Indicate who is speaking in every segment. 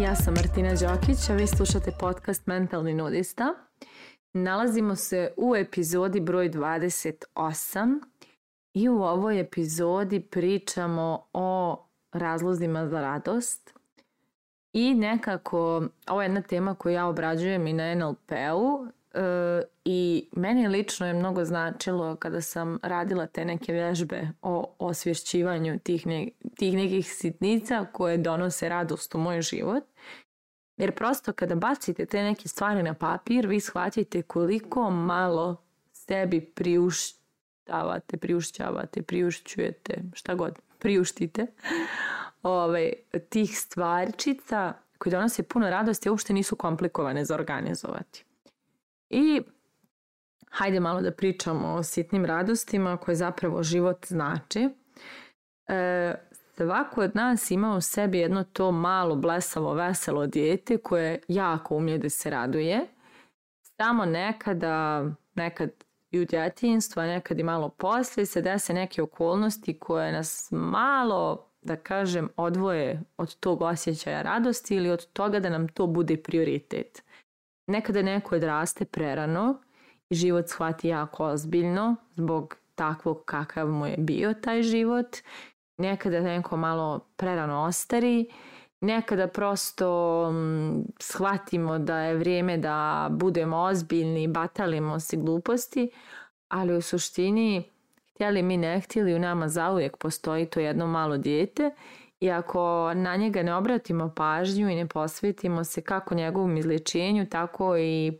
Speaker 1: ja sam Martina Đokić, a vi slušate podcast Mentalni nudista. Nalazimo se u epizodi broj 28 i u ovoj epizodi pričamo o razlozima za radost i nekako ovo je jedna tema koju ja obrađujem i na NLP-u e, i meni lično je mnogo značilo kada sam radila te neke vežbe o osvješćivanju tih ne, tih nekih sitnica koje donose radost u moj život. Jer prosto kada bacite te neke stvari na papir, vi shvatite koliko malo sebi priuštavate, priušćavate, priušćujete, šta god, priuštite ovaj, tih stvarčica koje donose puno radosti, uopšte nisu komplikovane za organizovati. I hajde malo da pričamo o sitnim radostima koje zapravo život znači. E, svako od nas ima u sebi jedno to malo, blesavo, veselo dijete koje jako umije da se raduje. Samo nekada, nekad i u djetinstvu, a nekad i malo poslije se dese neke okolnosti koje nas malo, da kažem, odvoje od tog osjećaja radosti ili od toga da nam to bude prioritet. Nekada neko odraste prerano i život shvati jako ozbiljno zbog takvog kakav mu je bio taj život Nekada da neko malo prerano ostari, nekada prosto mm, shvatimo da je vrijeme da budemo ozbiljni i batalimo se gluposti, ali u suštini htjeli mi ne htjeli u nama zauvijek postoji to jedno malo dijete i ako na njega ne obratimo pažnju i ne posvetimo se kako njegovom izlječenju, tako i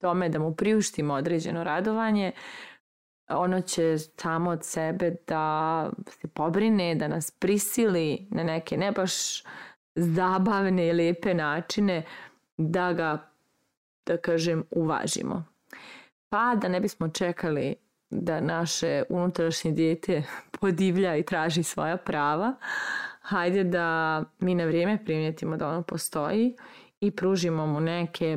Speaker 1: tome da mu priuštimo određeno radovanje, ono će samo od sebe da se pobrine, da nas prisili na neke ne baš zabavne i lepe načine da ga, da kažem, uvažimo. Pa da ne bismo čekali da naše unutrašnje dijete podivlja i traži svoja prava, hajde da mi na vrijeme primijetimo da ono postoji i pružimo mu neke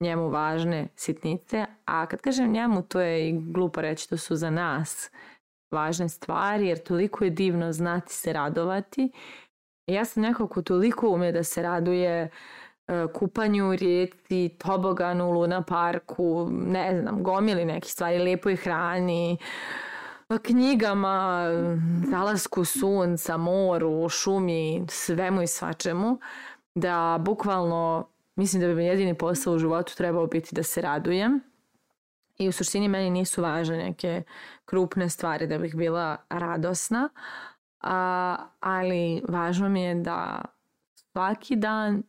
Speaker 1: njemu važne sitnice, a kad kažem njemu to je i glupo reći, to su za nas važne stvari jer toliko je divno znati se radovati. Ja sam nekako toliko ume da se raduje e, kupanju u rijeci, toboganu, luna parku, ne znam, gomili nekih stvari, lepoj hrani, knjigama, zalasku sunca, moru, šumi, svemu i svačemu, da bukvalno Mislim da bi mi jedini posao u životu trebao biti da se radujem. I u suštini meni nisu važne neke krupne stvari da bih bila radosna. A, ali važno mi je da svaki dan,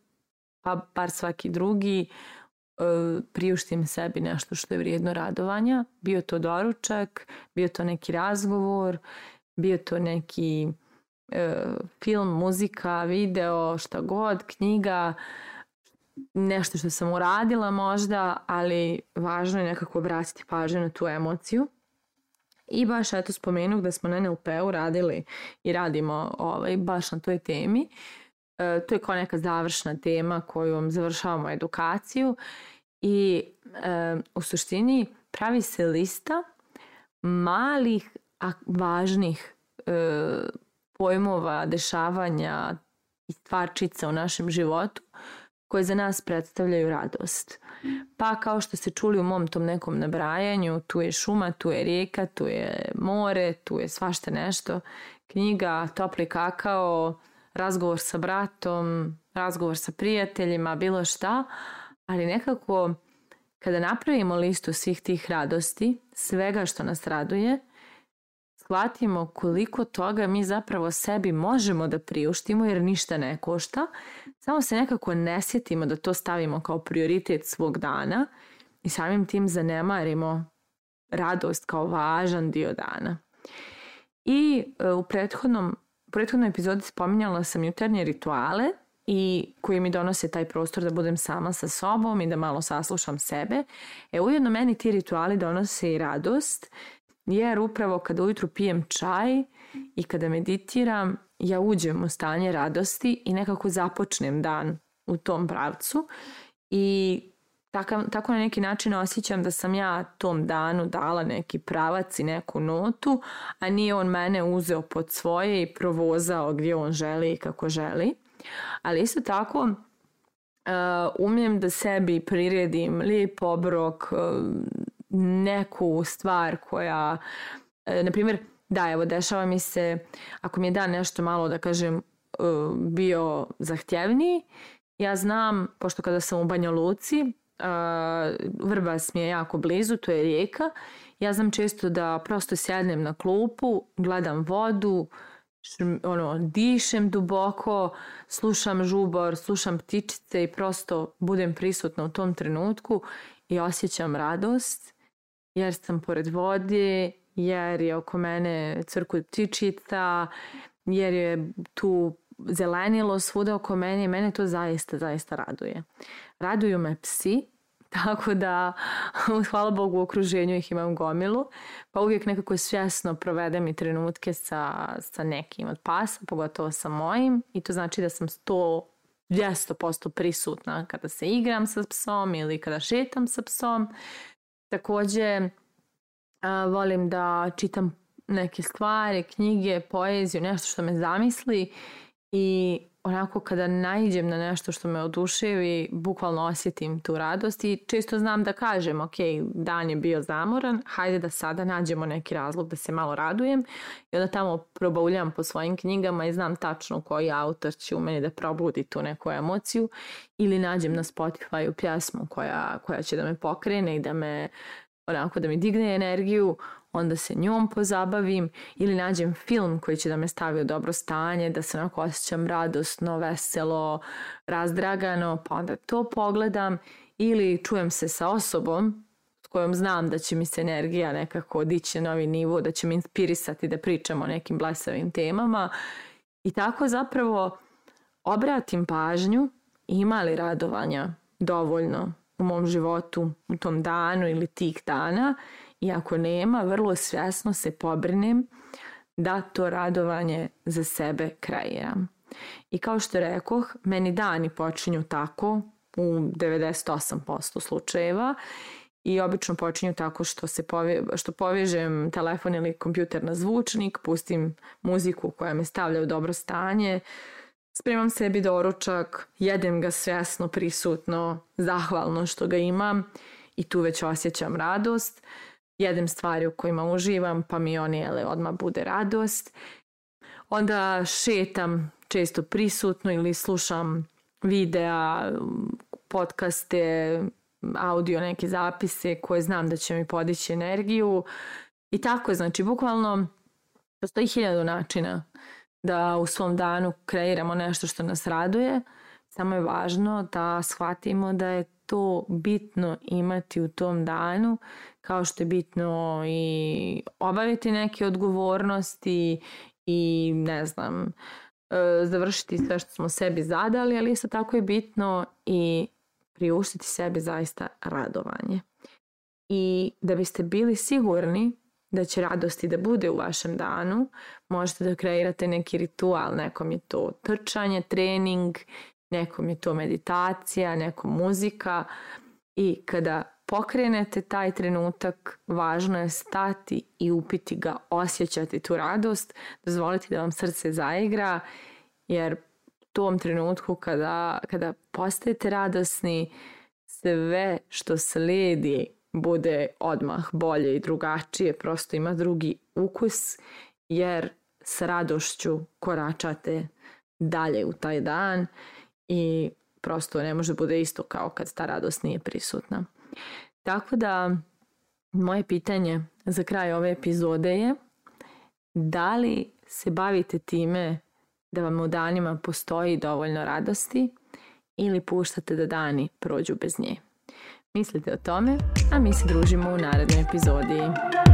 Speaker 1: pa par svaki drugi, e, priuštim sebi nešto što je vrijedno radovanja. Bio to doručak, bio to neki razgovor, bio to neki e, film, muzika, video, šta god, knjiga, nešto što sam uradila možda, ali važno je nekako obratiti pažnju na tu emociju. I baš eto spomenuh da smo na NLP-u radili i radimo ovaj, baš na toj temi. E, to je kao neka završna tema kojom završavamo edukaciju i e, u suštini pravi se lista malih, a važnih e, pojmova, dešavanja i stvarčica u našem životu koje za nas predstavljaju radost. Pa kao što se čuli u mom tom nekom nabrajanju, tu je šuma, tu je rijeka, tu je more, tu je svašta nešto. Knjiga, topli kakao, razgovor sa bratom, razgovor sa prijateljima, bilo šta. Ali nekako kada napravimo listu svih tih radosti, svega što nas raduje, shvatimo koliko toga mi zapravo sebi možemo da priuštimo jer ništa ne košta, samo se nekako ne sjetimo da to stavimo kao prioritet svog dana i samim tim zanemarimo radost kao važan dio dana. I e, u prethodnom, prethodnoj epizodi spominjala sam juternje rituale i koji mi donose taj prostor da budem sama sa sobom i da malo saslušam sebe. E ujedno meni ti rituali donose i radost Jer upravo kada ujutru pijem čaj i kada meditiram, ja uđem u stanje radosti i nekako započnem dan u tom pravcu i tako, tako na neki način osjećam da sam ja tom danu dala neki pravac i neku notu, a nije on mene uzeo pod svoje i provozao gdje on želi i kako želi. Ali isto tako eh, umijem da sebi priredim lijep obrok, eh, neku stvar koja, e, na primjer, da, evo, dešava mi se, ako mi je dan nešto malo, da kažem, e, bio zahtjevniji, ja znam, pošto kada sam u Banja Luci, Uh, Vrbas mi je jako blizu, to je rijeka. Ja znam često da prosto sjednem na klupu, gledam vodu, ono, dišem duboko, slušam žubor, slušam ptičice i prosto budem prisutna u tom trenutku i osjećam radost jer sam pored vode, jer je oko mene crku ptičica, jer je tu zelenilo svuda oko mene i mene to zaista, zaista raduje. Raduju me psi, tako da hvala Bogu u okruženju ih imam gomilu, pa uvijek nekako svjesno provedem i trenutke sa, sa nekim od pasa, pogotovo sa mojim i to znači da sam 100 200% prisutna kada se igram sa psom ili kada šetam sa psom. Takođe, volim da čitam neke stvari, knjige, poeziju, nešto što me zamisli i onako kada najđem na nešto što me oduševi, bukvalno osjetim tu radost i često znam da kažem, ok, dan je bio zamoran, hajde da sada nađemo neki razlog da se malo radujem i onda tamo probavljam po svojim knjigama i znam tačno koji autor će u meni da probudi tu neku emociju ili nađem na Spotify-u pjesmu koja, koja će da me pokrene i da me onako da mi digne energiju, onda se njom pozabavim ili nađem film koji će da me stavi u dobro stanje, da se onako osjećam radosno, veselo, razdragano, pa onda to pogledam ili čujem se sa osobom s kojom znam da će mi se energija nekako dići na novi nivo, da će me inspirisati da pričam o nekim blesavim temama i tako zapravo obratim pažnju ima li radovanja dovoljno u mom životu u tom danu ili tih dana i ako nema, vrlo svjesno se pobrinem da to radovanje za sebe kreiram. I kao što rekoh, meni dani počinju tako u 98% slučajeva i obično počinju tako što, se povje, što povežem telefon ili kompjuter na zvučnik, pustim muziku koja me stavlja u dobro stanje, spremam sebi doručak, jedem ga svjesno, prisutno, zahvalno što ga imam i tu već osjećam radost jedem stvari u kojima uživam, pa mi oni jele, odmah bude radost. Onda šetam često prisutno ili slušam videa, podcaste, audio neke zapise koje znam da će mi podići energiju. I tako, znači, bukvalno postoji hiljadu načina da u svom danu kreiramo nešto što nas raduje. Samo je važno da shvatimo da je to bitno imati u tom danu, kao što je bitno i obaviti neke odgovornosti i ne znam, e, završiti sve što smo sebi zadali, ali isto tako je bitno i priuštiti sebi zaista radovanje. I da biste bili sigurni da će radosti da bude u vašem danu, možete da kreirate neki ritual, nekom je to trčanje, trening nekom je to meditacija, nekom muzika i kada pokrenete taj trenutak, važno je stati i upiti ga, osjećati tu radost, dozvoliti da vam srce zaigra, jer u tom trenutku kada, kada postajete radosni, sve što sledi bude odmah bolje i drugačije, prosto ima drugi ukus, jer s radošću koračate dalje u taj dan i prosto ne može da bude isto kao kad ta radost nije prisutna. Tako da moje pitanje za kraj ove epizode je da li se bavite time da vam u danima postoji dovoljno radosti ili puštate da dani prođu bez nje. Mislite o tome, a mi se družimo u narednoj epizodi.